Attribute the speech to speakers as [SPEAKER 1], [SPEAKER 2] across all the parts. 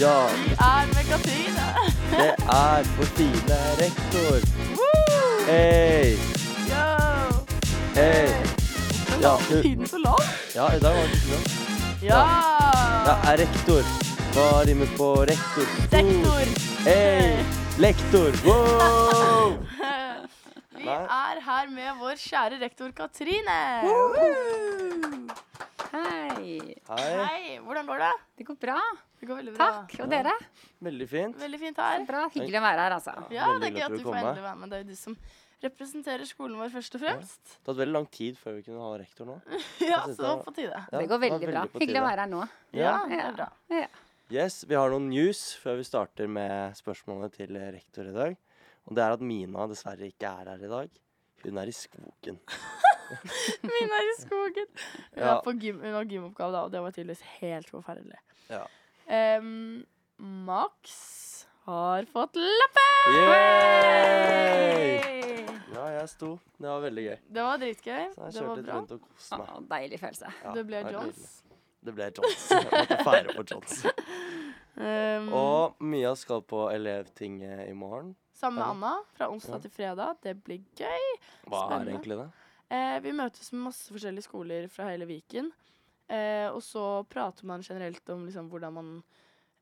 [SPEAKER 1] Ja,
[SPEAKER 2] Er med Katrine.
[SPEAKER 1] det er vår fine rektor. Hei! Hei! Ja, du-
[SPEAKER 2] så lang?
[SPEAKER 1] Ja, i dag var den så lang.
[SPEAKER 2] Ja!
[SPEAKER 1] Jeg er rektor. Hva rimer på rektor?
[SPEAKER 2] Sektor.
[SPEAKER 1] Hei! Lektor. Wow!
[SPEAKER 2] Vi er her med vår kjære rektor Katrine.
[SPEAKER 3] Hei.
[SPEAKER 1] Hei.
[SPEAKER 2] Hei, hvordan går det?
[SPEAKER 3] Det går bra.
[SPEAKER 2] Det går veldig bra.
[SPEAKER 3] Takk. Og dere?
[SPEAKER 1] Veldig fint.
[SPEAKER 2] Veldig fint
[SPEAKER 3] Så
[SPEAKER 2] her.
[SPEAKER 3] bra. Hyggelig å være her, altså.
[SPEAKER 2] Ja,
[SPEAKER 1] Veldig
[SPEAKER 2] det er gøy at du får endelig være med. Det er jo du som representerer skolen vår først og fremst.
[SPEAKER 1] Det har tatt veldig lang tid før vi kunne ha rektor nå.
[SPEAKER 2] Ja, så
[SPEAKER 1] det var-
[SPEAKER 2] på tide.
[SPEAKER 1] Ja,
[SPEAKER 3] Det går
[SPEAKER 1] var
[SPEAKER 3] veldig bra. Hyggelig å være her nå.
[SPEAKER 2] Ja, det er bra.
[SPEAKER 3] Ja.
[SPEAKER 1] Yes, Vi har noen news før vi starter med spørsmålene til rektor i dag. Og det er at Mina dessverre ikke er her i dag. Hun er i skogen.
[SPEAKER 2] Min er i skogen. Hun,
[SPEAKER 1] Ja.
[SPEAKER 2] på gym, hun har gymoppgave, da, og det var tydeligvis helt forferdelig.
[SPEAKER 1] Ja.
[SPEAKER 2] Um, Max har fått lappe!
[SPEAKER 1] Yay! Ja, jeg sto. Det var veldig gøy.
[SPEAKER 2] Det var dritgøy.
[SPEAKER 1] Så jeg
[SPEAKER 2] Det var
[SPEAKER 1] kjørte litt
[SPEAKER 2] bra.
[SPEAKER 1] rundt og koste meg.
[SPEAKER 3] Å, deilig følelse.
[SPEAKER 1] Ja,
[SPEAKER 2] Det ble
[SPEAKER 1] var
[SPEAKER 2] Johns.
[SPEAKER 1] Det ble Johns. Jeg måtte feire på Johns.
[SPEAKER 2] Um,
[SPEAKER 1] Og Mia skal på elevtinget i morgen.
[SPEAKER 2] sammen med
[SPEAKER 1] Ja.
[SPEAKER 2] Anna fra onsdag
[SPEAKER 1] Ja.
[SPEAKER 2] til fredag. Det blir gøy.
[SPEAKER 1] Hva er egentlig det?
[SPEAKER 2] Eh, vi møtes med masse forskjellige skoler fra hele Viken. Eh, og så prater man generelt om liksom, hvordan man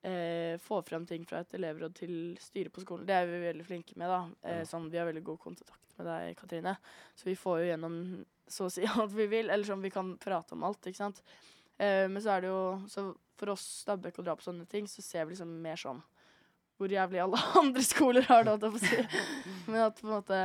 [SPEAKER 2] eh, får frem ting fra et elevråd til styret på skolen. Det er vi veldig flinke med. da. Eh, sånn, vi har veldig god kontakt med deg, Katrine. Så vi får jo gjennom så å si alt vi vil. Eller sånn, vi kan prate om alt, ikke sant. Eh, men så er det jo så For oss Stabæk å dra på sånne ting, så ser vi liksom mer sånn hvor jævlig alle andre skoler har det, holdt jeg på å si. Men at på en måte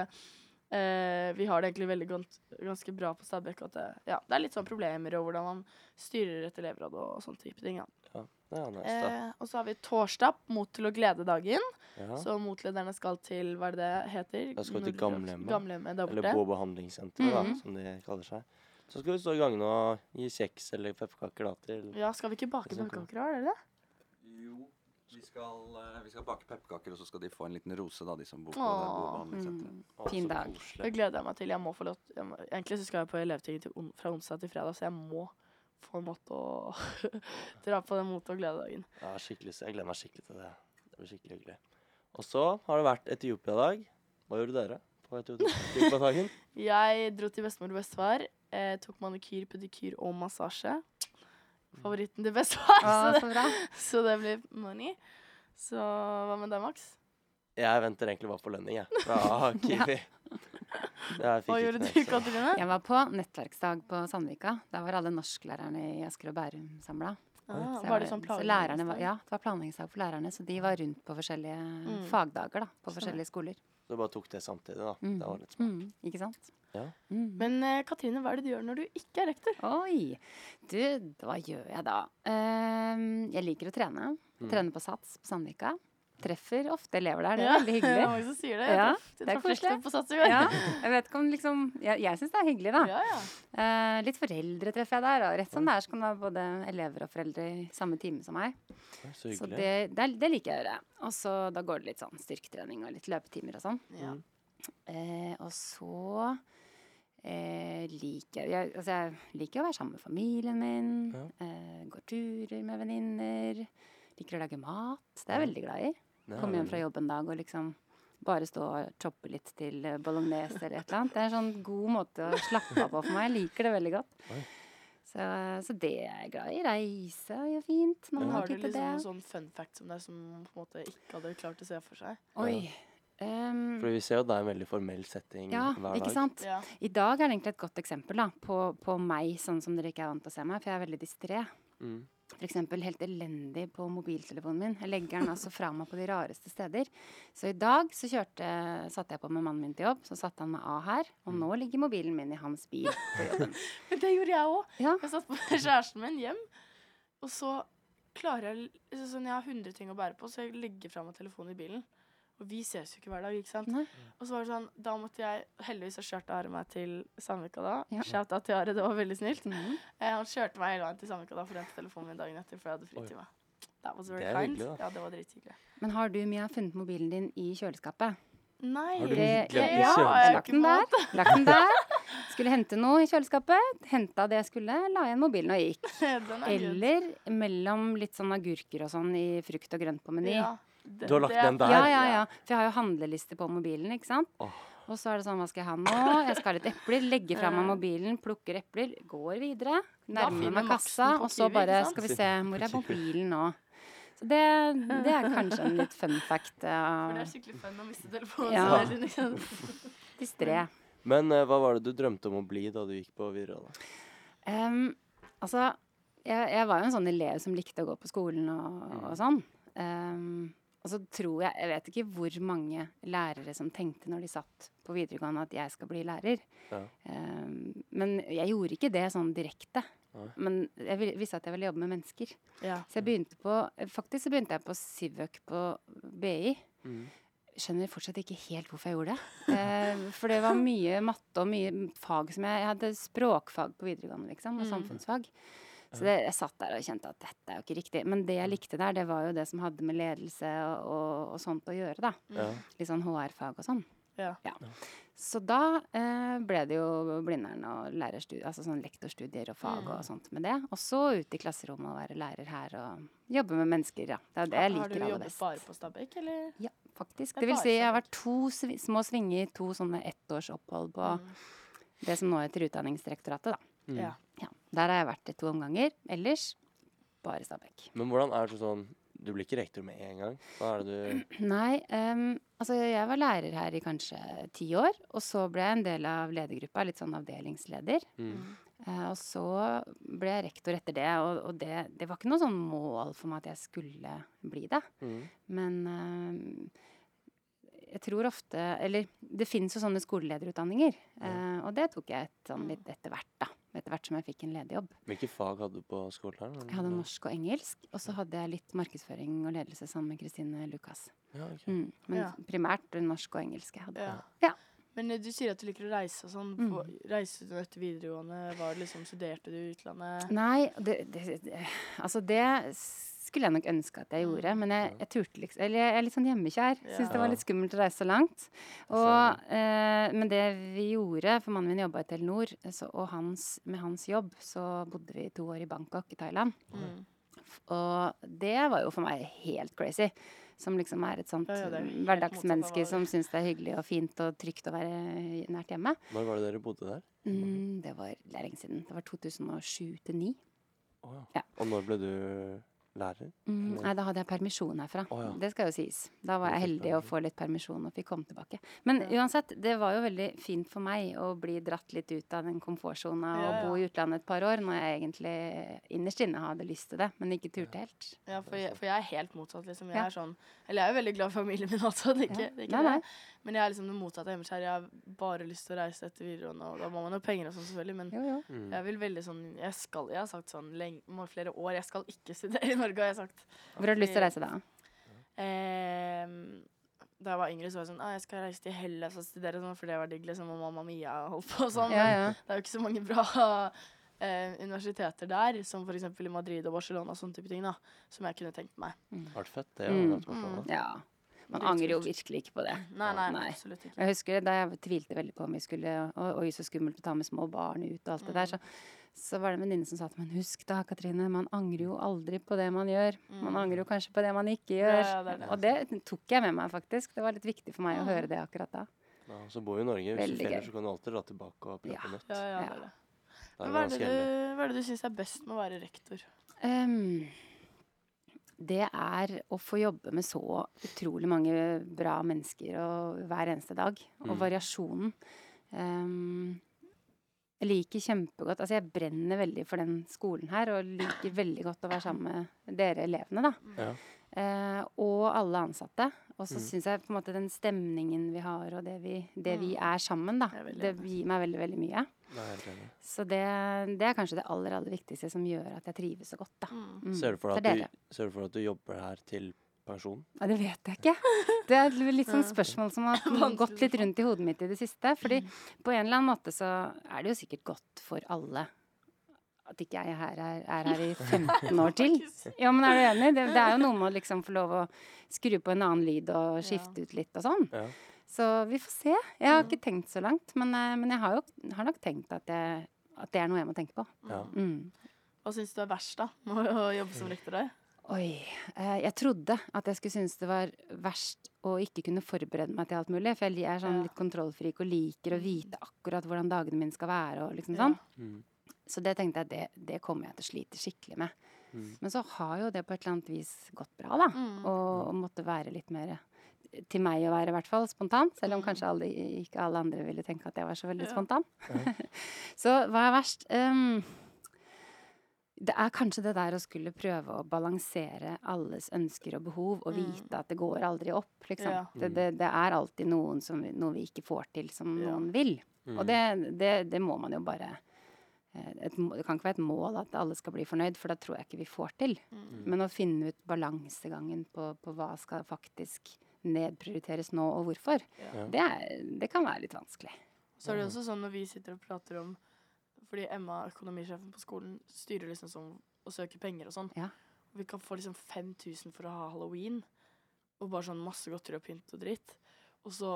[SPEAKER 2] eh, vi har det egentlig veldig gans ganske bra på Stabæk. At det, ja, det er litt sånn problemer og hvordan man styrer et elevråd og sånne type ting. Ja.
[SPEAKER 1] Ja, det er nice.
[SPEAKER 2] Eh, og så har vi torsdag, Mot til å glede-dagen.
[SPEAKER 1] Ja.
[SPEAKER 2] Så motlederne skal til hva er det det heter?
[SPEAKER 1] Jeg skal til Gamlehjemmet. Eller. Bo behandlingssenter, da,
[SPEAKER 2] Mhm.
[SPEAKER 1] som de kaller seg. Så skal vi stå i gangene og gi kjeks eller pepperkaker da til
[SPEAKER 2] Ja, skal vi ikke bake
[SPEAKER 1] Det er
[SPEAKER 2] pepperkaker, er det det?
[SPEAKER 4] Jo, vi skal, eh, vi skal bake pepperkaker, og så skal de få en liten rose, da, de som bor på
[SPEAKER 2] Åh.
[SPEAKER 4] det.
[SPEAKER 3] Mm. Fin dag.
[SPEAKER 2] Det gleder jeg meg til. Jeg må få lov til. må, Egentlig så skal jeg på elevtinget fra onsdag til fredag, så jeg må få en måte å dra på den mot- og glededagen.
[SPEAKER 1] Ja, skikkelig, jeg gleder meg skikkelig til det. Det blir skikkelig hyggelig. Og så har det vært Etiopia-dag. Hva gjorde dere på Etiopia-dagen?
[SPEAKER 2] Jeg dro til bestemor og bestefar. Eh, tok manikyr, pedikyr og massasje. Favoritten til bestefar,
[SPEAKER 3] Ah,
[SPEAKER 2] så, det,
[SPEAKER 3] så
[SPEAKER 2] så det blir money. Så hva med deg, Max?
[SPEAKER 1] Jeg venter egentlig bare på lønning, jeg. Fra Kiwi. Jeg
[SPEAKER 2] Hva gjorde du. Katrine?
[SPEAKER 3] Jeg var på nettverksdag på Sandvika. Der var alle norsklærerne i Asker og Bærum samla.
[SPEAKER 2] Ah,
[SPEAKER 3] Så
[SPEAKER 2] var det sånn
[SPEAKER 3] så lærerne var. Ja, det var planleggingsdag for lærerne. Så de var rundt på forskjellige
[SPEAKER 2] Mm.
[SPEAKER 3] fagdager da, på forskjellige skoler.
[SPEAKER 1] Så du bare tok det samtidig, da.
[SPEAKER 3] Mm.
[SPEAKER 1] Det var litt smart.
[SPEAKER 3] Mm, ikke sant?
[SPEAKER 1] Ja.
[SPEAKER 3] Mm.
[SPEAKER 2] Men uh, Katrine, hva er det du gjør når du ikke er rektor?
[SPEAKER 3] Oi! Du, hva gjør jeg da? Uh, jeg liker å trene.
[SPEAKER 1] Mm.
[SPEAKER 3] Trene på Sats på Sandvika. Treffer ofte elever der. Det er
[SPEAKER 2] Ja,
[SPEAKER 3] veldig hyggelig.
[SPEAKER 2] mange som sier det.
[SPEAKER 3] Ja, det er koselig.
[SPEAKER 2] rektor på Sats i går.
[SPEAKER 3] Ja, jeg vet ikke om liksom Jeg, jeg syns det er hyggelig, da.
[SPEAKER 2] Ja, ja.
[SPEAKER 3] Eh, litt foreldre treffer jeg der. Og rett som det er, så kan det være både elever og foreldre i samme time som meg.
[SPEAKER 1] Så
[SPEAKER 3] Så det, det, det liker jeg å gjøre. Og så da går det litt sånn styrketrening og litt løpetimer og sånn.
[SPEAKER 2] ja.
[SPEAKER 3] Eh, og så eh, liker jeg, Altså, jeg liker å være sammen med familien min.
[SPEAKER 1] Ja.
[SPEAKER 3] Eh, går turer med venninner. Liker å lage mat. Det er jeg veldig glad i. Komme hjem fra jobb en dag og liksom bare stå og choppe litt til bolognese eller et eller annet. Det er en sånn god måte å slappe av på for meg. Jeg liker det veldig godt. Så, så det er jeg glad i. Reise er jo fint man
[SPEAKER 2] har
[SPEAKER 3] har
[SPEAKER 2] du liksom
[SPEAKER 3] det.
[SPEAKER 2] noen sånn fun facts om deg som på en måte ikke hadde klart å se for seg?
[SPEAKER 3] Oi. Um,
[SPEAKER 1] For vi ser jo at det er en veldig formell setting
[SPEAKER 3] ja,
[SPEAKER 1] hver
[SPEAKER 3] ikke sant?
[SPEAKER 2] Ja.
[SPEAKER 3] I dag er det egentlig et godt eksempel da, på, på meg, sånn som dere ikke er vant til å se meg, for jeg er veldig distré.
[SPEAKER 1] Mm.
[SPEAKER 3] Eksempel helt elendig på mobiltelefonen min. Jeg legger den altså fra meg på de rareste steder. Så i dag så kjørte, satte jeg på med mannen min til jobb, så satte han meg av her. Og nå ligger mobilen min i hans bil på jobben.
[SPEAKER 2] Men det gjorde jeg òg.
[SPEAKER 3] Ja,
[SPEAKER 2] Jeg satt på kjæresten min hjem, og så klarer jeg liksom sånn, Jeg har 100 ting å bære på, så jeg legger fra meg telefonen i bilen. Og vi ses jo ikke hver dag, ikke sant.
[SPEAKER 3] Nei.
[SPEAKER 2] Og så var det sånn, da måtte jeg Heldigvis så kjørte Are meg til Sandvika da.
[SPEAKER 3] Ja.
[SPEAKER 2] Shout out til Are, det var veldig snilt.
[SPEAKER 3] Mhm.
[SPEAKER 2] Eh, han kjørte meg hele veien til Sandvika da for å hente telefonen min dagen etter, for jeg hadde fritime. That was very
[SPEAKER 1] Det er
[SPEAKER 2] kind.
[SPEAKER 1] hyggelig, da.
[SPEAKER 2] Ja, det var drithyggelig.
[SPEAKER 3] Men har du, Mia, funnet mobilen din i kjøleskapet?
[SPEAKER 2] Nei.
[SPEAKER 1] Har du
[SPEAKER 3] Det-
[SPEAKER 1] glemt
[SPEAKER 3] ja, har lagt den der. Lagt den der. Skulle hente noe i kjøleskapet, henta det jeg skulle, la igjen mobilen og gikk.
[SPEAKER 2] Den er.
[SPEAKER 3] Eller mellom litt sånn agurker og sånn i frukt og grønt på Meny.
[SPEAKER 2] Ja, det-
[SPEAKER 1] Du har lagt den der?
[SPEAKER 3] Ja, ja, ja. For jeg har jo handleliste på mobilen, ikke sant.
[SPEAKER 1] Oh.
[SPEAKER 3] Og så er det sånn, hva skal jeg ha nå? Jeg skal ha litt epler. Legger fra meg
[SPEAKER 2] Eh.
[SPEAKER 3] mobilen, plukker epler, går videre. Nærmer meg kassa, og så bare skal vi se, hvor er mobilen nå? Så det, det er kanskje en litt fun fact.
[SPEAKER 2] For det
[SPEAKER 3] Uh,
[SPEAKER 2] er skikkelig fun å miste telefonen.
[SPEAKER 3] Ja.
[SPEAKER 2] liksom.
[SPEAKER 3] distré.
[SPEAKER 1] Men uh, hva var det du drømte om å bli da du gikk på videregående?
[SPEAKER 3] Um, altså, jeg, jeg var jo en sånn elev som likte å gå på skolen og, og sånn. Um, og så tror jeg Jeg vet ikke hvor mange lærere som tenkte når de satt på videregående at jeg skal bli lærer.
[SPEAKER 1] Ja.
[SPEAKER 3] Um, men jeg gjorde ikke det sånn direkte.
[SPEAKER 1] Nei.
[SPEAKER 3] Men jeg vil- visste at jeg ville jobbe med mennesker.
[SPEAKER 2] Ja.
[SPEAKER 3] Så jeg begynte på Faktisk så begynte jeg på Civøk på BI.
[SPEAKER 1] Mm.
[SPEAKER 3] Skjønner fortsatt ikke helt hvorfor jeg gjorde det. Eh, for det var mye matte og mye fag som jeg Jeg hadde språkfag på videregående, liksom, og
[SPEAKER 2] Mm.
[SPEAKER 3] samfunnsfag. Så det, jeg satt der og kjente at dette er jo ikke riktig. Men det jeg likte der, det var jo det som hadde med ledelse og, og, og sånt å gjøre, da.
[SPEAKER 1] Ja.
[SPEAKER 3] Litt sånn HR-fag og sånn.
[SPEAKER 2] Ja.
[SPEAKER 3] Så da eh, ble det jo Blindern og altså sånn lektorstudier og fag
[SPEAKER 2] Mm.
[SPEAKER 3] og sånt med det. Og så ut i klasserommet og være lærer her og jobbe med mennesker, ja. Det er det jeg liker aller best.
[SPEAKER 2] Har du jobbet bare på Stabekk, eller?
[SPEAKER 3] Ja, faktisk.
[SPEAKER 2] Det
[SPEAKER 3] Det vil si, jeg har vært to sv små svinger, to sånne ettårsopphold på
[SPEAKER 2] Mm.
[SPEAKER 3] det som nå heter Utdanningsdirektoratet, da.
[SPEAKER 1] Mm.
[SPEAKER 2] Ja.
[SPEAKER 3] Ja. Der har jeg vært i to omganger. Ellers bare Stabekk.
[SPEAKER 1] Men hvordan er det sånn Du blir ikke rektor med en gang? Hva er det du
[SPEAKER 3] Nei, um, altså jeg var lærer her i kanskje ti år. Og så ble jeg en del av ledergruppa, litt sånn avdelingsleder.
[SPEAKER 1] mm.
[SPEAKER 3] Uh, og så ble jeg rektor etter det, og, og det, det var ikke noe sånn mål for meg at jeg skulle bli det.
[SPEAKER 1] Mm.
[SPEAKER 3] Men uh, jeg tror ofte Eller det fins jo sånne skolelederutdanninger. eh, og det tok jeg et, sånn litt etter hvert, da. Etter hvert som jeg fikk en lederjobb.
[SPEAKER 1] Hvilke fag hadde du på skolen? her?
[SPEAKER 3] Jeg hadde norsk og engelsk, og så hadde jeg litt markedsføring og ledelse sammen med Kristine Lukas.
[SPEAKER 1] Ja, okay.
[SPEAKER 3] Mm. Men
[SPEAKER 2] Ja.
[SPEAKER 3] primært norsk og engelsk jeg hadde.
[SPEAKER 2] Ja.
[SPEAKER 3] Ja.
[SPEAKER 2] Men eh, du sier at du liker å reise og sånn.
[SPEAKER 3] Mm.
[SPEAKER 2] På- Reiste du etter videregående? Var det liksom, studerte du i utlandet?
[SPEAKER 3] Nei, det, det, det, altså det skulle jeg nok ønske at jeg gjorde, men jeg, jeg turte liksom Eller jeg er litt sånn hjemmekjær. Syns det var litt skummelt å reise så langt. Og, eh, men det vi gjorde, for mannen min jobba i Telenor, så, og hans, med hans jobb så bodde vi to år i Bangkok i Thailand.
[SPEAKER 2] Mm.
[SPEAKER 3] Og det var jo for meg helt crazy. Som liksom er et sånt
[SPEAKER 2] Ja, ja, er
[SPEAKER 3] hverdagsmenneske som syns det er hyggelig og fint og trygt å være nært hjemme.
[SPEAKER 1] Når var det dere bodde der?
[SPEAKER 3] Mm, det var det lenge siden. Det var 2007 til 2009.
[SPEAKER 1] Oh, ja.
[SPEAKER 3] Ja.
[SPEAKER 1] Og når ble du lærer?
[SPEAKER 3] Mm, nei, da hadde jeg permisjon herfra.
[SPEAKER 1] Oh, ja.
[SPEAKER 3] Det skal jo sies. Da var jeg heldig å få litt permisjon og fikk komme tilbake. Men uansett, det var jo veldig fint for meg å bli dratt litt ut av den komfortsona og bo i utlandet et par år, når jeg egentlig innerst inne hadde lyst til det, men ikke turte helt.
[SPEAKER 2] Ja, for jeg, for jeg er helt motsatt, liksom. Jeg er sånn Eller jeg er jo veldig glad i familien min også, det er ikke, det, er ikke
[SPEAKER 3] Nei, nei.
[SPEAKER 2] det. Men jeg er liksom det motsatte hjemme. hjemmeskjær. Jeg har bare lyst til å reise etter videregående, og da må man jo penger og sånn, selvfølgelig, men
[SPEAKER 3] Jo, jo.
[SPEAKER 1] Mm.
[SPEAKER 2] jeg vil veldig sånn Jeg skal Jeg har sagt sånn lenge, flere år Jeg skal ikke studere Norge, har jeg sagt.
[SPEAKER 3] Hvor har du lyst til å reise da?
[SPEAKER 2] Eh, da jeg var yngre, så var jeg sånn ah, Jeg skal reise til Hellas og studere, sånn, for det var digg, liksom, og Mamma Mia holdt på og sånn.
[SPEAKER 3] Ja, ja.
[SPEAKER 2] Det er jo ikke så mange bra eh, universiteter der, som f.eks. i Madrid og Barcelona og sånne type ting, da, som jeg kunne tenkt meg.
[SPEAKER 1] Har vært fett, det.
[SPEAKER 3] Mm.
[SPEAKER 1] Barcelona.
[SPEAKER 3] ja. Man angrer jo virkelig ikke på det.
[SPEAKER 2] Nei, nei,
[SPEAKER 3] Nei.
[SPEAKER 2] absolutt ikke.
[SPEAKER 3] Jeg husker da jeg tvilte veldig på om vi skulle oi, så skummelt å ta med små barn ut og alt det der. Så, så var det en venninne som sa til meg Husk da, Katrine, man angrer jo aldri på det man gjør. Man
[SPEAKER 2] Mm.
[SPEAKER 3] angrer jo kanskje på det man ikke gjør.
[SPEAKER 2] Ja, ja, det det.
[SPEAKER 3] Og det tok jeg med meg, faktisk. Det var litt viktig for meg å
[SPEAKER 2] Mm.
[SPEAKER 3] høre det akkurat da.
[SPEAKER 1] Ja, så bor vi i Norge. Hvis
[SPEAKER 3] Veldig
[SPEAKER 1] du feller, så kan du alltid dra tilbake og prøve
[SPEAKER 3] Ja.
[SPEAKER 1] på nytt.
[SPEAKER 2] Ja, ja, det er det. Hva er det du, hva er det du syns er best med å være rektor?
[SPEAKER 3] Ehm, det er å få jobbe med så utrolig mange bra mennesker og hver eneste dag. Og
[SPEAKER 1] Mm.
[SPEAKER 3] variasjonen. Um, jeg liker kjempegodt Altså, jeg brenner veldig for den skolen her, og liker veldig godt å være sammen med dere elevene, da.
[SPEAKER 1] Ja.
[SPEAKER 3] Eh, og alle ansatte. Og så
[SPEAKER 1] Mm.
[SPEAKER 3] syns jeg på en måte den stemningen vi har, og det vi, det vi
[SPEAKER 2] Mm.
[SPEAKER 3] er sammen, da, det,
[SPEAKER 2] det
[SPEAKER 3] gir meg veldig, veldig mye.
[SPEAKER 1] Det.
[SPEAKER 3] Så det, det er kanskje det aller, aller viktigste som gjør at jeg trives så godt, da.
[SPEAKER 2] Mm.
[SPEAKER 3] Mm.
[SPEAKER 1] Ser, du for deg at du, ser du for at du jobber her til pensjon?
[SPEAKER 3] Ja, det vet jeg ikke. Det er litt sånn spørsmål som har gått litt rundt i hodet mitt i det siste. Fordi på en eller annen måte så er det jo sikkert godt for alle at ikke jeg er her, er, er her i 15 år til. Ja, men er du enig? Det, det er jo noe med å liksom få lov å skru på en annen lyd og skifte ut litt og sånn.
[SPEAKER 1] Ja.
[SPEAKER 3] Så vi får se. Jeg har ikke tenkt så langt, men, eh, men jeg har jo har nok tenkt at, jeg, at det er noe jeg må tenke på.
[SPEAKER 1] Ja.
[SPEAKER 3] Mm.
[SPEAKER 2] Hva syns du er verst, da, med å jobbe som rektor?
[SPEAKER 3] Oi. Eh, jeg trodde at jeg skulle synes det var verst å ikke kunne forberede meg til alt mulig. For jeg er sånn litt kontrollfrik og liker å vite akkurat hvordan dagene mine skal være. og liksom
[SPEAKER 2] Ja.
[SPEAKER 3] sånn.
[SPEAKER 1] Mm.
[SPEAKER 3] Så det tenkte jeg det, det kommer jeg til å slite skikkelig med.
[SPEAKER 1] Mm.
[SPEAKER 3] Men så har jo det på et eller annet vis gått bra, da.
[SPEAKER 2] Mm.
[SPEAKER 3] Og, og måtte være litt mer til meg å være, i hvert fall spontant. Selv om
[SPEAKER 2] Mm.
[SPEAKER 3] kanskje alle, ikke alle andre ville tenke at jeg var så veldig
[SPEAKER 2] Ja.
[SPEAKER 3] spontan. så hva er verst? Um, det er kanskje det der å skulle prøve å balansere alles ønsker og behov, og
[SPEAKER 2] Mm.
[SPEAKER 3] vite at det går aldri opp, liksom.
[SPEAKER 2] Ja.
[SPEAKER 3] Det, det, det er alltid noen som, noe vi ikke får til som
[SPEAKER 2] Ja.
[SPEAKER 3] noen vil.
[SPEAKER 1] Mm.
[SPEAKER 3] Og det, det, det må man jo bare et, Det kan ikke være et mål at alle skal bli fornøyd, for da tror jeg ikke vi får til.
[SPEAKER 2] Mm.
[SPEAKER 3] Men å finne ut balansegangen på, på hva skal faktisk nedprioriteres nå, og hvorfor,
[SPEAKER 2] Ja.
[SPEAKER 3] det, er, det kan være litt vanskelig.
[SPEAKER 2] Så er det også sånn når vi sitter og prater om Fordi Emma, økonomisjefen på skolen, styrer liksom sånn og søker penger og sånn.
[SPEAKER 3] Ja.
[SPEAKER 2] Vi kan få liksom 5000 for å ha halloween. Og bare sånn masse godteri og pynt og dritt. Og så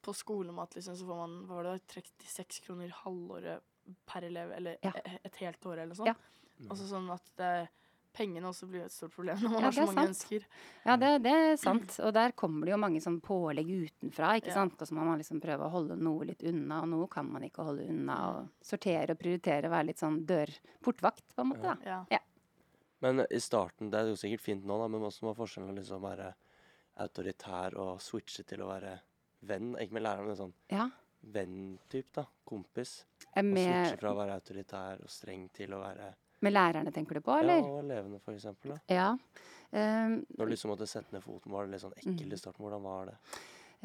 [SPEAKER 2] på skolemat liksom så får man hva var det, 36 kroner halvåret per elev, eller
[SPEAKER 3] Ja.
[SPEAKER 2] e- et helt år eller noe sånt.
[SPEAKER 3] Ja.
[SPEAKER 1] Mm.
[SPEAKER 2] Altså sånn at det, pengene også blir et stort problem når man
[SPEAKER 3] Ja,
[SPEAKER 2] har så mange
[SPEAKER 3] sant.
[SPEAKER 2] ønsker.
[SPEAKER 3] Ja, det, det er sant. Og der kommer det jo mange sånn pålegg utenfra, ikke
[SPEAKER 2] Ja.
[SPEAKER 3] sant. Og så må man liksom prøve å holde noe litt unna, og noe kan man ikke holde unna. Og sortere og prioritere, være litt sånn dørportvakt, på en måte. da.
[SPEAKER 2] Ja.
[SPEAKER 1] Men i starten, det er jo sikkert fint nå, da, men også var forskjellen å liksom være autoritær og switche til å være venn. Ikke med læreren, men sånn
[SPEAKER 3] Ja.
[SPEAKER 1] Venn-typ, da. Kompis.
[SPEAKER 3] Med...
[SPEAKER 1] Og switche fra å være autoritær og streng til å være
[SPEAKER 3] med lærerne, tenker du på, eller?
[SPEAKER 1] Ja, og elevene, for eksempel. Da.
[SPEAKER 3] Ja. Um,
[SPEAKER 1] Når du liksom måtte sette ned foten, var det litt sånn ekkelt i starten. Hvordan var det?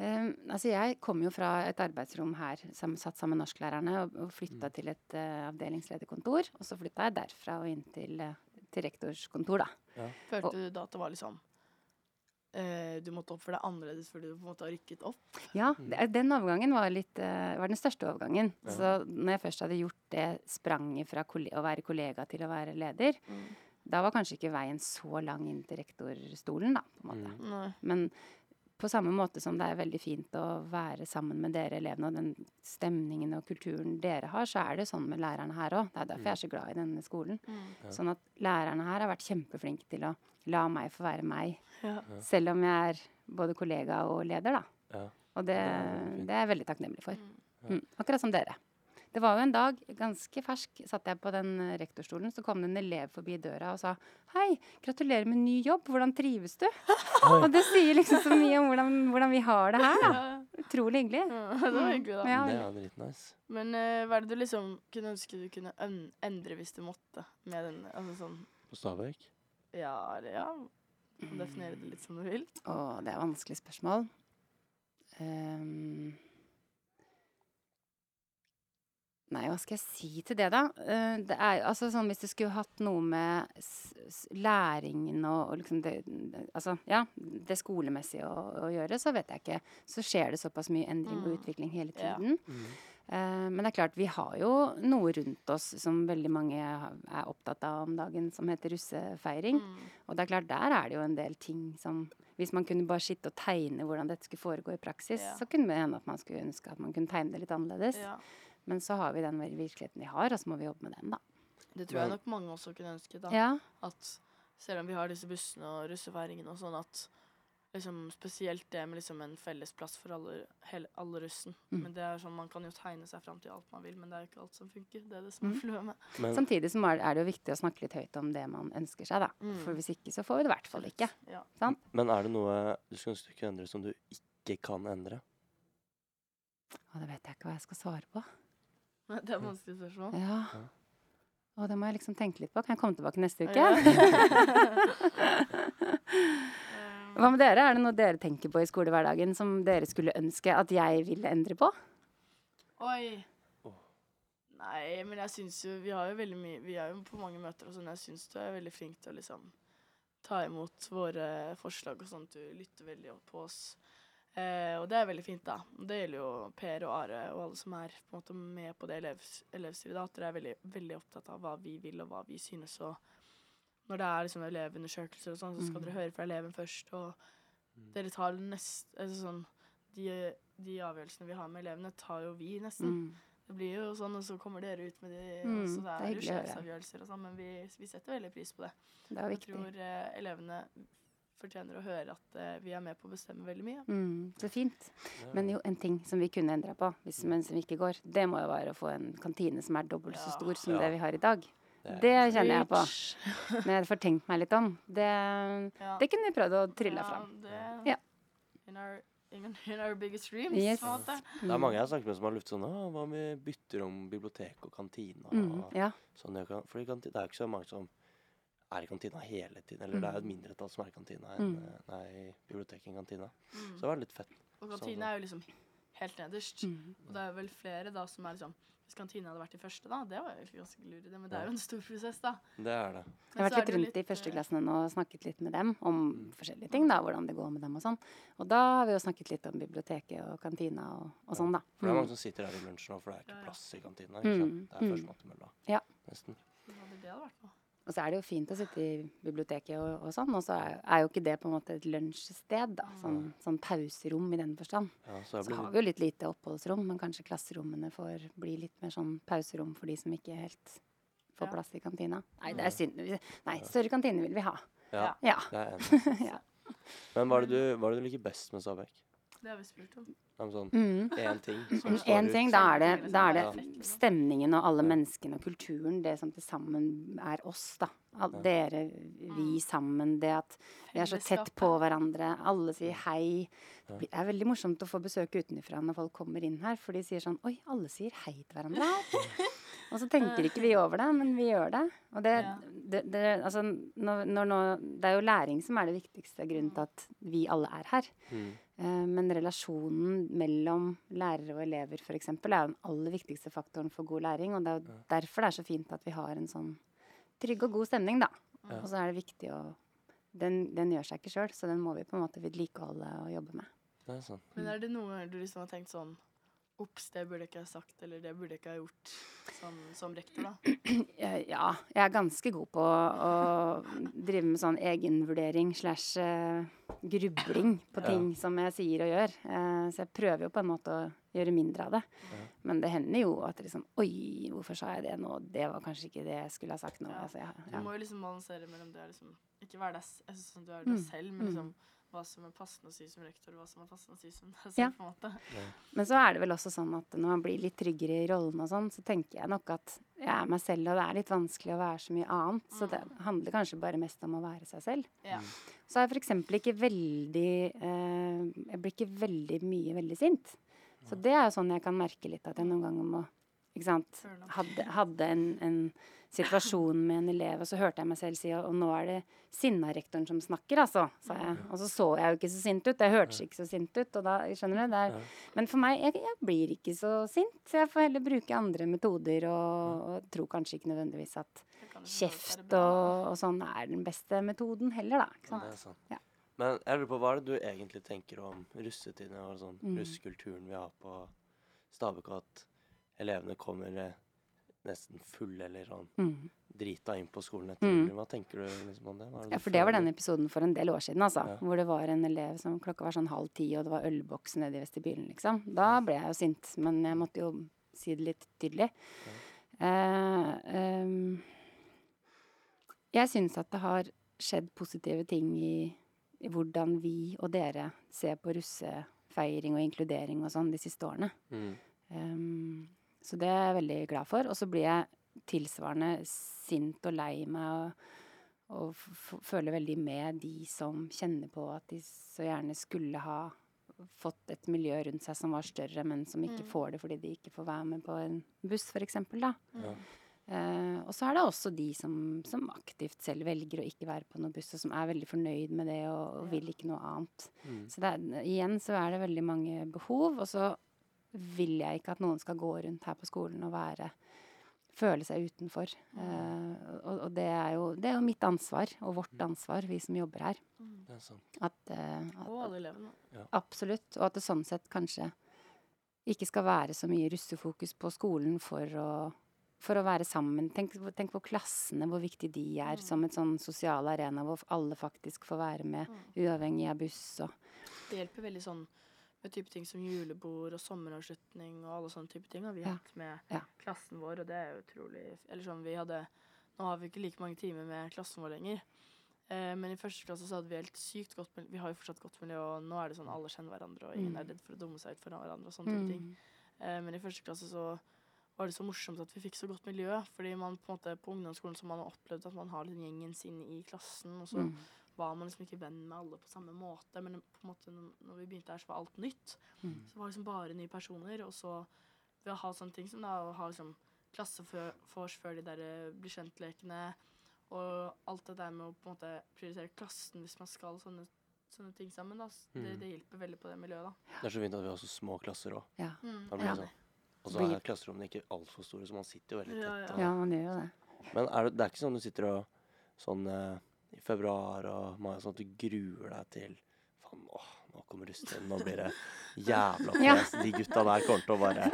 [SPEAKER 3] Um, altså jeg kom jo fra et arbeidsrom her, sammen, satt sammen med norsklærerne, og, og flytta
[SPEAKER 1] Mm.
[SPEAKER 3] til et uh, avdelingslederkontor. Og så flytta jeg derfra og inn til, uh, til rektors kontor, da.
[SPEAKER 2] Følte
[SPEAKER 3] Og-
[SPEAKER 2] du da at det var liksom eh, Du måtte oppføre deg annerledes fordi du på en måte har rykket opp?
[SPEAKER 3] Ja,
[SPEAKER 1] Mm.
[SPEAKER 3] den overgangen var, litt, uh, var den største overgangen.
[SPEAKER 1] Ja.
[SPEAKER 3] Så når jeg først hadde gjort det spranget fra å være kollega til å være leder, da var kanskje ikke veien så lang inn til rektorstolen, da, på en måte.
[SPEAKER 1] Mm.
[SPEAKER 3] Men på samme måte som det er veldig fint å være sammen med dere elevene, og den stemningen og kulturen dere har, så er det sånn med lærerne her òg. Det er derfor jeg er så glad i denne skolen.
[SPEAKER 1] Mm.
[SPEAKER 3] Sånn at lærerne her har vært kjempeflinke til å la meg få være meg,
[SPEAKER 2] Ja.
[SPEAKER 3] selv om jeg er både kollega og leder, da.
[SPEAKER 1] Ja.
[SPEAKER 3] Og det,
[SPEAKER 1] Det er
[SPEAKER 3] er jeg veldig takknemlig for.
[SPEAKER 1] Ja.
[SPEAKER 3] Mm, akkurat som dere. Det var jo en dag, ganske fersk, satt jeg på den eh, rektorstolen, så kom det en elev forbi døra og sa Hei, gratulerer med ny jobb, hvordan trives du? Og det sier liksom så mye om hvordan, hvordan vi har det her, da. Utrolig hyggelig.
[SPEAKER 2] Ja, det var hyggelig, da.
[SPEAKER 3] Ja,
[SPEAKER 1] Det
[SPEAKER 3] var
[SPEAKER 1] er dritnice.
[SPEAKER 2] Men uh, hva er det du liksom kunne ønske du kunne endre hvis du måtte? Med den, altså sånn
[SPEAKER 1] På Stabekk?
[SPEAKER 2] Ja, eller ja Definere det litt som du vil.
[SPEAKER 3] Å, det er vanskelig spørsmål. Ehm. Nei, hva skal jeg si til det, da? Eh, det er altså sånn Hvis du skulle hatt noe med s s læringen og, og liksom det, Altså, ja, det skolemessige å, å gjøre, så vet jeg ikke. Så skjer det såpass mye endring og
[SPEAKER 2] Mm.
[SPEAKER 3] utvikling hele
[SPEAKER 2] Ja.
[SPEAKER 3] tiden.
[SPEAKER 1] Mm.
[SPEAKER 3] Uh, men det er klart, vi har jo noe rundt oss som veldig mange er opptatt av om dagen, som heter russefeiring.
[SPEAKER 2] Mm.
[SPEAKER 3] Og det er klart, der er det jo en del ting som Hvis man kunne bare sitte og tegne hvordan dette skulle foregå i praksis,
[SPEAKER 2] Ja.
[SPEAKER 3] så kunne det hende at man skulle ønske at man kunne tegne det litt annerledes.
[SPEAKER 2] Ja.
[SPEAKER 3] Men så har vi den virkeligheten vi har, og så må vi jobbe med den, da.
[SPEAKER 2] Det tror jeg nok mange også kunne ønske. da.
[SPEAKER 3] Ja.
[SPEAKER 2] At selv om vi har disse bussene og russefeiringene og sånn, at liksom spesielt det med liksom en felles plass for alle, hele, alle russen.
[SPEAKER 3] Mm.
[SPEAKER 2] Men det er sånn, Man kan jo tegne seg fram til alt man vil, men det er jo ikke alt som funker. Det er det som er
[SPEAKER 3] Mm.
[SPEAKER 2] flue med.
[SPEAKER 1] Men
[SPEAKER 3] Samtidig er er det jo viktig å snakke litt høyt om det man ønsker seg, da.
[SPEAKER 2] Mm.
[SPEAKER 3] For hvis ikke, så får vi det i hvert fall ikke.
[SPEAKER 2] Ja.
[SPEAKER 3] Sant?
[SPEAKER 1] Men er det noe du skulle ønske du kunne endre som du ikke kan endre?
[SPEAKER 3] Å, det vet jeg ikke hva jeg skal svare på.
[SPEAKER 2] Det er vanskelig spørsmål.
[SPEAKER 3] Ja.
[SPEAKER 1] Ja.
[SPEAKER 3] Og det må jeg liksom tenke litt på. Kan jeg komme tilbake neste uke? Hva med dere? Er det noe dere tenker på i skolehverdagen som dere skulle ønske at jeg ville endre på?
[SPEAKER 2] Oi. Nei, men jeg syns jo Vi har jo veldig mye Vi er jo på mange møter og sånn. Jeg syns du er veldig flink til å liksom ta imot våre forslag og sånn. Du lytter veldig opp på oss. Eh, og det er veldig fint, da. Det gjelder jo Per og Are og alle som er på en måte med på det elevs elevstyret. da, At dere er veldig, veldig opptatt av hva vi vil og hva vi synes. Og når det er liksom elevundersøkelser og sånn, så skal
[SPEAKER 3] Mm.
[SPEAKER 2] dere høre fra eleven først. Og dere tar nest, altså sånn de, de avgjørelsene vi har med elevene, tar jo vi nesten.
[SPEAKER 3] Mm.
[SPEAKER 2] Det blir jo sånn, og så kommer dere ut med de,
[SPEAKER 3] Mm,
[SPEAKER 2] så
[SPEAKER 3] det
[SPEAKER 2] det
[SPEAKER 3] er
[SPEAKER 2] er jo sjefsavgjørelser og sånn, men vi, vi setter veldig pris på det.
[SPEAKER 3] Det er viktig.
[SPEAKER 2] Jeg tror eh, elevene fortjener å høre at uh, vi er med på å bestemme veldig mye.
[SPEAKER 3] Mm, så fint. Men jo, en ting som vi kunne endra på, hvis, men som ikke går, det må jo være å få en kantine som er dobbelt så
[SPEAKER 2] Ja.
[SPEAKER 3] stor som
[SPEAKER 1] Ja.
[SPEAKER 3] det vi har i dag.
[SPEAKER 1] Det
[SPEAKER 3] Det kjenner jeg på.
[SPEAKER 2] Men
[SPEAKER 3] Når jeg får tenkt meg litt om. Det,
[SPEAKER 2] Ja.
[SPEAKER 3] det kunne vi prøvd å trylle
[SPEAKER 2] ja,
[SPEAKER 3] fram.
[SPEAKER 2] Det,
[SPEAKER 3] Ja.
[SPEAKER 2] In our, in, in our biggest dreams,
[SPEAKER 3] Yes.
[SPEAKER 2] på en måte.
[SPEAKER 1] Det er mange jeg har snakket med som har luftet sånn hva om vi bytter om bibliotek og kantine? Og
[SPEAKER 3] Mm, ja.
[SPEAKER 1] sånn, det kan, fordi det er jo ikke så mange som er i kantina hele tiden. Eller det er jo et
[SPEAKER 3] Mm.
[SPEAKER 1] mindretall som er i kantina enn
[SPEAKER 3] Mm.
[SPEAKER 1] eh, nei, i biblioteket enn kantina.
[SPEAKER 2] Mm.
[SPEAKER 1] Så det var litt fett.
[SPEAKER 2] Og kantina er jo liksom helt nederst.
[SPEAKER 3] Mm.
[SPEAKER 2] Og det er vel flere da som er liksom Hvis kantina hadde vært i første, da, det var jo egentlig ganske lur idé, men det er jo en stor prosess, da.
[SPEAKER 1] Det er det.
[SPEAKER 3] Jeg har vært litt rundt i
[SPEAKER 2] litt, eh,
[SPEAKER 3] førsteklassene nå og snakket litt med dem om
[SPEAKER 1] Mm.
[SPEAKER 3] forskjellige ting, da, hvordan det går med dem og sånn. Og da har vi jo snakket litt om biblioteket og kantina og, og sånn, da.
[SPEAKER 1] For det er mange
[SPEAKER 3] Mm.
[SPEAKER 1] som sitter her i lunsjen nå, for det er ikke plass i kantina. Ikke
[SPEAKER 3] Mm,
[SPEAKER 1] sant? Det er
[SPEAKER 3] første
[SPEAKER 1] førstemann til mølla.
[SPEAKER 3] Ja.
[SPEAKER 1] Nesten.
[SPEAKER 2] Hva hadde det vært noe?
[SPEAKER 3] Og så er det jo fint å sitte i biblioteket og, og sånn, og så er, er jo ikke det på en måte et lunsjsted, da. Sånn, sånn pauserom i den forstand.
[SPEAKER 1] Ja, så
[SPEAKER 3] Så har vi jo litt lite oppholdsrom, men kanskje klasserommene får bli litt mer sånn pauserom for de som ikke helt får
[SPEAKER 2] Ja.
[SPEAKER 3] plass i kantina. Nei, det er synd. Nei, større kantine vil vi ha.
[SPEAKER 1] Ja,
[SPEAKER 3] Ja.
[SPEAKER 1] det er enig.
[SPEAKER 3] ja.
[SPEAKER 1] Men hva er det du, hva er det du liker best med Stabæk?
[SPEAKER 2] Det har vi spurt om.
[SPEAKER 1] Men Sånn
[SPEAKER 3] Mm.
[SPEAKER 1] ting som står
[SPEAKER 3] én
[SPEAKER 1] ut.
[SPEAKER 3] ting, da er det, da er det
[SPEAKER 2] Ja.
[SPEAKER 3] stemningen og alle menneskene og kulturen, det som til sammen er oss, da. All,
[SPEAKER 1] Ja.
[SPEAKER 3] dere, vi sammen, det at vi er så tett på hverandre. Alle sier hei. Det er veldig morsomt å få besøk utenfra når folk kommer inn her, for de sier sånn Oi, alle sier hei til hverandre her. Og så tenker ikke vi over det, men vi gjør det. Og det,
[SPEAKER 2] Ja.
[SPEAKER 3] det, det, altså, når, når, det er jo læring som er det viktigste grunnen til at vi alle er her.
[SPEAKER 1] Mm.
[SPEAKER 3] Uh, Men relasjonen mellom lærere og elever for eksempel, er jo den aller viktigste faktoren for god læring. Og det er jo derfor det er så fint at vi har en sånn trygg og god stemning, da.
[SPEAKER 1] Ja.
[SPEAKER 3] Og så er det viktig å Den, den gjør seg ikke sjøl, så den må vi på en måte vedlikeholde og jobbe med.
[SPEAKER 1] Det er sånn.
[SPEAKER 2] Men er det noe du liksom har tenkt sånn Ops, det burde jeg ikke ha sagt, eller det burde jeg ikke ha gjort som, som rektor, da?
[SPEAKER 3] Ja, jeg er ganske god på å drive med sånn egenvurdering slash eh, grubling på
[SPEAKER 1] Ja.
[SPEAKER 3] ting som jeg sier og gjør. Eh, Så jeg prøver jo på en måte å gjøre mindre av det.
[SPEAKER 1] Ja.
[SPEAKER 3] Men det hender jo at liksom Oi, hvorfor sa jeg det nå? Det var kanskje ikke det jeg skulle ha sagt nå.
[SPEAKER 2] Ja.
[SPEAKER 3] Altså,
[SPEAKER 2] Du må jo liksom balansere mellom det og liksom Ikke være deg sånn du er deg
[SPEAKER 3] Mm.
[SPEAKER 2] selv,
[SPEAKER 3] Mm.
[SPEAKER 2] men liksom hva som er passende å si som rektor, og hva som er passende å si som deg
[SPEAKER 3] Ja.
[SPEAKER 2] på en måte.
[SPEAKER 3] Men så er det vel også sånn at når man blir litt tryggere i rollen og sånn, så tenker jeg nok at jeg er meg selv, og det er litt vanskelig å være så mye annet. Så det handler kanskje bare mest om å være seg selv.
[SPEAKER 2] Ja.
[SPEAKER 3] Så er jeg f.eks. ikke veldig eh, Jeg blir ikke veldig mye veldig sint. Så det er jo sånn jeg kan merke litt at jeg noen ganger må ikke sant, Hadde, hadde en, en situasjon med en elev, og så hørte jeg meg selv si og nå er det sinna rektoren som snakker, altså, sa jeg. Og så så jeg jo ikke så sint ut. Jeg hørtes ikke så sint ut. Og da, skjønner du? Det er, men for meg, jeg, jeg blir ikke så sint. Så jeg får heller bruke andre metoder, og, og tror kanskje ikke nødvendigvis at kjeft og, og sånn er den beste metoden heller, da. Ikke sant?
[SPEAKER 1] er.
[SPEAKER 3] Ja.
[SPEAKER 1] Men jeg lurer på, hva er det du egentlig tenker om russetiden og sånn
[SPEAKER 3] Mm.
[SPEAKER 1] russekulturen vi har på Stabekk, at elevene kommer eh, nesten full eller sånn
[SPEAKER 3] Mm.
[SPEAKER 1] drita inn på skolen etter
[SPEAKER 3] Mm.
[SPEAKER 1] Hva tenker du liksom om det? Er
[SPEAKER 3] Ja, for det var den episoden for en del år siden, altså.
[SPEAKER 1] Ja.
[SPEAKER 3] Hvor det var en elev som klokka var sånn halv ti, og det var ølboks nede i vestibylen, liksom. Da ble jeg jo sint, men jeg måtte jo si det litt tydelig. Eh, ehm, jeg syns at det har skjedd positive ting i, i hvordan vi og dere ser på russefeiring og inkludering og sånn de siste årene.
[SPEAKER 1] Mm.
[SPEAKER 3] Ehm, så det er jeg veldig glad for. Og så blir jeg tilsvarende sint og lei meg og, og føler veldig med de som kjenner på at de så gjerne skulle ha fått et miljø rundt seg som var større, men som ikke
[SPEAKER 2] Mm.
[SPEAKER 3] får det fordi de ikke får være med på en buss, f.eks. da.
[SPEAKER 1] Ja.
[SPEAKER 3] Eh, og så er det også de som, som aktivt selv velger å ikke være på noen buss, og som er veldig fornøyd med det og, og vil ikke noe annet.
[SPEAKER 1] Mm.
[SPEAKER 3] Så det er, igjen så er det veldig mange behov, og så vil jeg ikke at noen skal gå rundt her på skolen og være føle seg utenfor. Eh, og, og det er jo det er jo mitt ansvar, og vårt ansvar, vi som jobber her.
[SPEAKER 2] Mm.
[SPEAKER 3] At, eh, at,
[SPEAKER 2] Og alle elevene.
[SPEAKER 3] Absolutt. Og at det sånn sett kanskje ikke skal være så mye russefokus på skolen for å, for å være sammen. Tenk, tenk på klassene, hvor viktig de er
[SPEAKER 2] Mm.
[SPEAKER 3] som et sånn sosial arena hvor alle faktisk får være med,
[SPEAKER 2] Mm.
[SPEAKER 3] uavhengig av buss og
[SPEAKER 2] Det hjelper veldig sånn med type ting som julebord og sommeravslutning og alle sånne type ting har vi
[SPEAKER 3] Ja.
[SPEAKER 2] hatt med
[SPEAKER 3] Ja.
[SPEAKER 2] klassen vår, og det er utrolig Eller sånn, vi hadde Nå har vi ikke like mange timer med klassen vår lenger. Eh, men i første klasse så hadde vi helt sykt godt miljø. Vi har jo fortsatt godt miljø, og nå er det sånn alle kjenner hverandre, og ingen
[SPEAKER 3] Mm.
[SPEAKER 2] er redd for å dumme seg ut foran hverandre og sånne type ting.
[SPEAKER 3] Mm.
[SPEAKER 2] Eh, men i første klasse så var det så morsomt at vi fikk så godt miljø. Fordi man på en måte på ungdomsskolen så har man opplevd at man har liksom gjengen sin i klassen, og så
[SPEAKER 3] Mm.
[SPEAKER 2] Var man liksom ikke venn med alle på samme måte. Men på en måte når, vi begynte her, så var alt nytt.
[SPEAKER 3] Mm.
[SPEAKER 2] Så det var liksom bare nye personer. Og så ved å ha sånne ting som da å ha liksom klassefors før de der blir bli kjent-lekene, og alt det der med å på en måte prioritere klassen hvis man skal sånne, sånne ting sammen, da. Det,
[SPEAKER 1] Mm.
[SPEAKER 2] det hjelper veldig på det miljøet, da.
[SPEAKER 1] Det er så fint at vi har så små klasser òg.
[SPEAKER 3] Ja.
[SPEAKER 2] Mm.
[SPEAKER 3] Ja.
[SPEAKER 1] sånn. Og så er klasserommene ikke altfor store, så man sitter jo veldig tett.
[SPEAKER 2] ja.
[SPEAKER 1] ja.
[SPEAKER 3] ja, man gjør jo det.
[SPEAKER 1] Men er det, det er ikke sånn du sitter og sånn eh, i februar og mai sånn at du gruer deg til Faen, åh, nå kommer russetiden, nå blir det jævla
[SPEAKER 3] Ja.
[SPEAKER 1] De gutta der kommer til å bare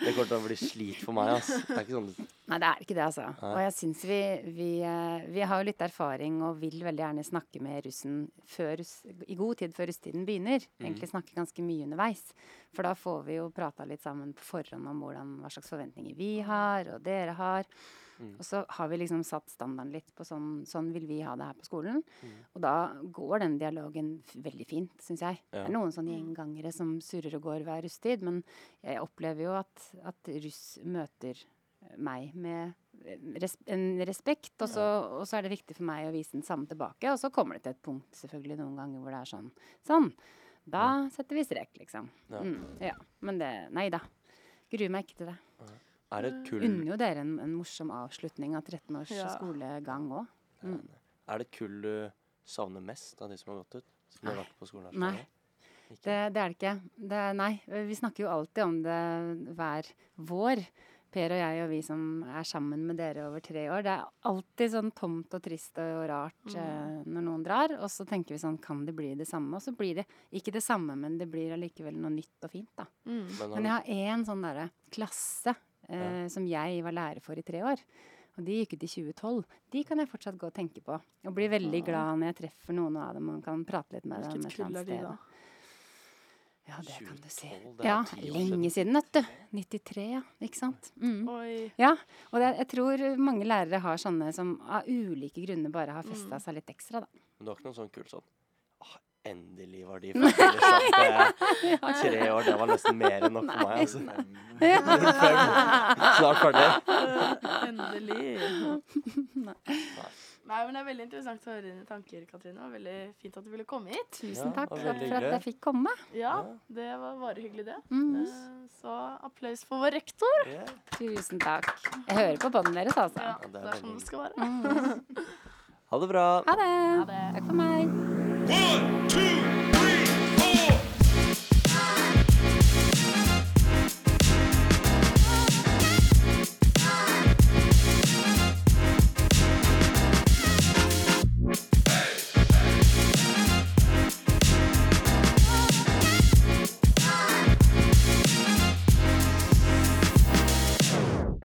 [SPEAKER 1] Det kommer til å bli slit for meg, ass. Det er ikke sånn
[SPEAKER 3] Nei, det er ikke det, altså.
[SPEAKER 1] Nei.
[SPEAKER 3] Og jeg syns vi, vi, eh, vi har jo litt erfaring og vil veldig gjerne snakke med russen før, i god tid før russetiden begynner.
[SPEAKER 1] Mhm.
[SPEAKER 3] Egentlig snakke ganske mye underveis. For da får vi jo prata litt sammen på forhånd om hvordan, hva slags forventninger vi har, og dere har.
[SPEAKER 1] Mm.
[SPEAKER 3] Og så har vi liksom satt standarden litt på sånn, sånn vil vi ha det her på skolen.
[SPEAKER 1] Mm.
[SPEAKER 3] Og da går den dialogen veldig fint, syns jeg.
[SPEAKER 1] Ja.
[SPEAKER 3] Det er noen sånne gjengangere som surrer og går hver russetid, men jeg opplever jo at, at russ møter meg med res en respekt, og så, og så er det viktig for meg å vise den samme tilbake. Og så kommer det til et punkt selvfølgelig noen ganger hvor det er sånn Sånn. Da setter vi strek, liksom.
[SPEAKER 1] Ja.
[SPEAKER 3] Mm, ja. Men det Nei da. Gruer meg ikke til det.
[SPEAKER 1] Er det kull
[SPEAKER 3] Unner jo dere en, en morsom avslutning av 13 års
[SPEAKER 2] Ja.
[SPEAKER 3] skolegang òg. Mm.
[SPEAKER 1] Er det et kull du savner mest av de som har gått ut? Som har vært på skolen her? så
[SPEAKER 3] Nei.
[SPEAKER 1] Ikke?
[SPEAKER 3] Det, det er det ikke. Det, nei, vi snakker jo alltid om det hver vår. Per og jeg og vi som er sammen med dere over tre år. Det er alltid sånn tomt og trist og rart
[SPEAKER 2] Mm.
[SPEAKER 3] eh, når noen drar. Og så tenker vi sånn, kan det bli det samme? Og så blir det ikke det samme, men det blir allikevel noe nytt og fint, da.
[SPEAKER 2] Mm.
[SPEAKER 1] Men
[SPEAKER 3] Men jeg har én sånn derre klasse eh, som jeg var lærer for i tre år. Og de gikk ut i 2012. De kan jeg fortsatt gå og tenke på. Og bli veldig
[SPEAKER 2] Ja.
[SPEAKER 3] glad når jeg treffer noen av dem og kan prate litt med dem.
[SPEAKER 2] Hvilket
[SPEAKER 3] et
[SPEAKER 2] kull er de, da?
[SPEAKER 3] Ja, det kan du si.
[SPEAKER 1] 2012,
[SPEAKER 3] Ja, lenge siden, vet du. 93, ja. Ikke sant. Mm. Ja, og det, jeg tror mange lærere har sånne som av ulike grunner bare har festa
[SPEAKER 2] Mm.
[SPEAKER 3] seg litt ekstra, da.
[SPEAKER 1] Men du har ikke noen sånn kull sånn «Åh, Endelig var de ferdige. Tre år, det var nesten mer enn nok for meg. Altså. Snart ferdig.
[SPEAKER 2] Endelig. Nei, men Det er veldig interessant å høre dine tanker, Katrine. Og veldig fint at du ville komme hit.
[SPEAKER 3] Tusen takk
[SPEAKER 1] det
[SPEAKER 3] for, at jeg fikk komme.
[SPEAKER 2] Ja, det var bare hyggelig, det.
[SPEAKER 3] Mm.
[SPEAKER 2] Så applaus for vår rektor.
[SPEAKER 1] Yeah.
[SPEAKER 3] Tusen takk. Jeg hører på båndene deres, altså.
[SPEAKER 2] Ja,
[SPEAKER 1] det er
[SPEAKER 2] det er sånn det skal være.
[SPEAKER 3] Mm.
[SPEAKER 1] Ha det bra.
[SPEAKER 3] Ha det.
[SPEAKER 2] Ha det.
[SPEAKER 3] Takk for meg.
[SPEAKER 5] One, two,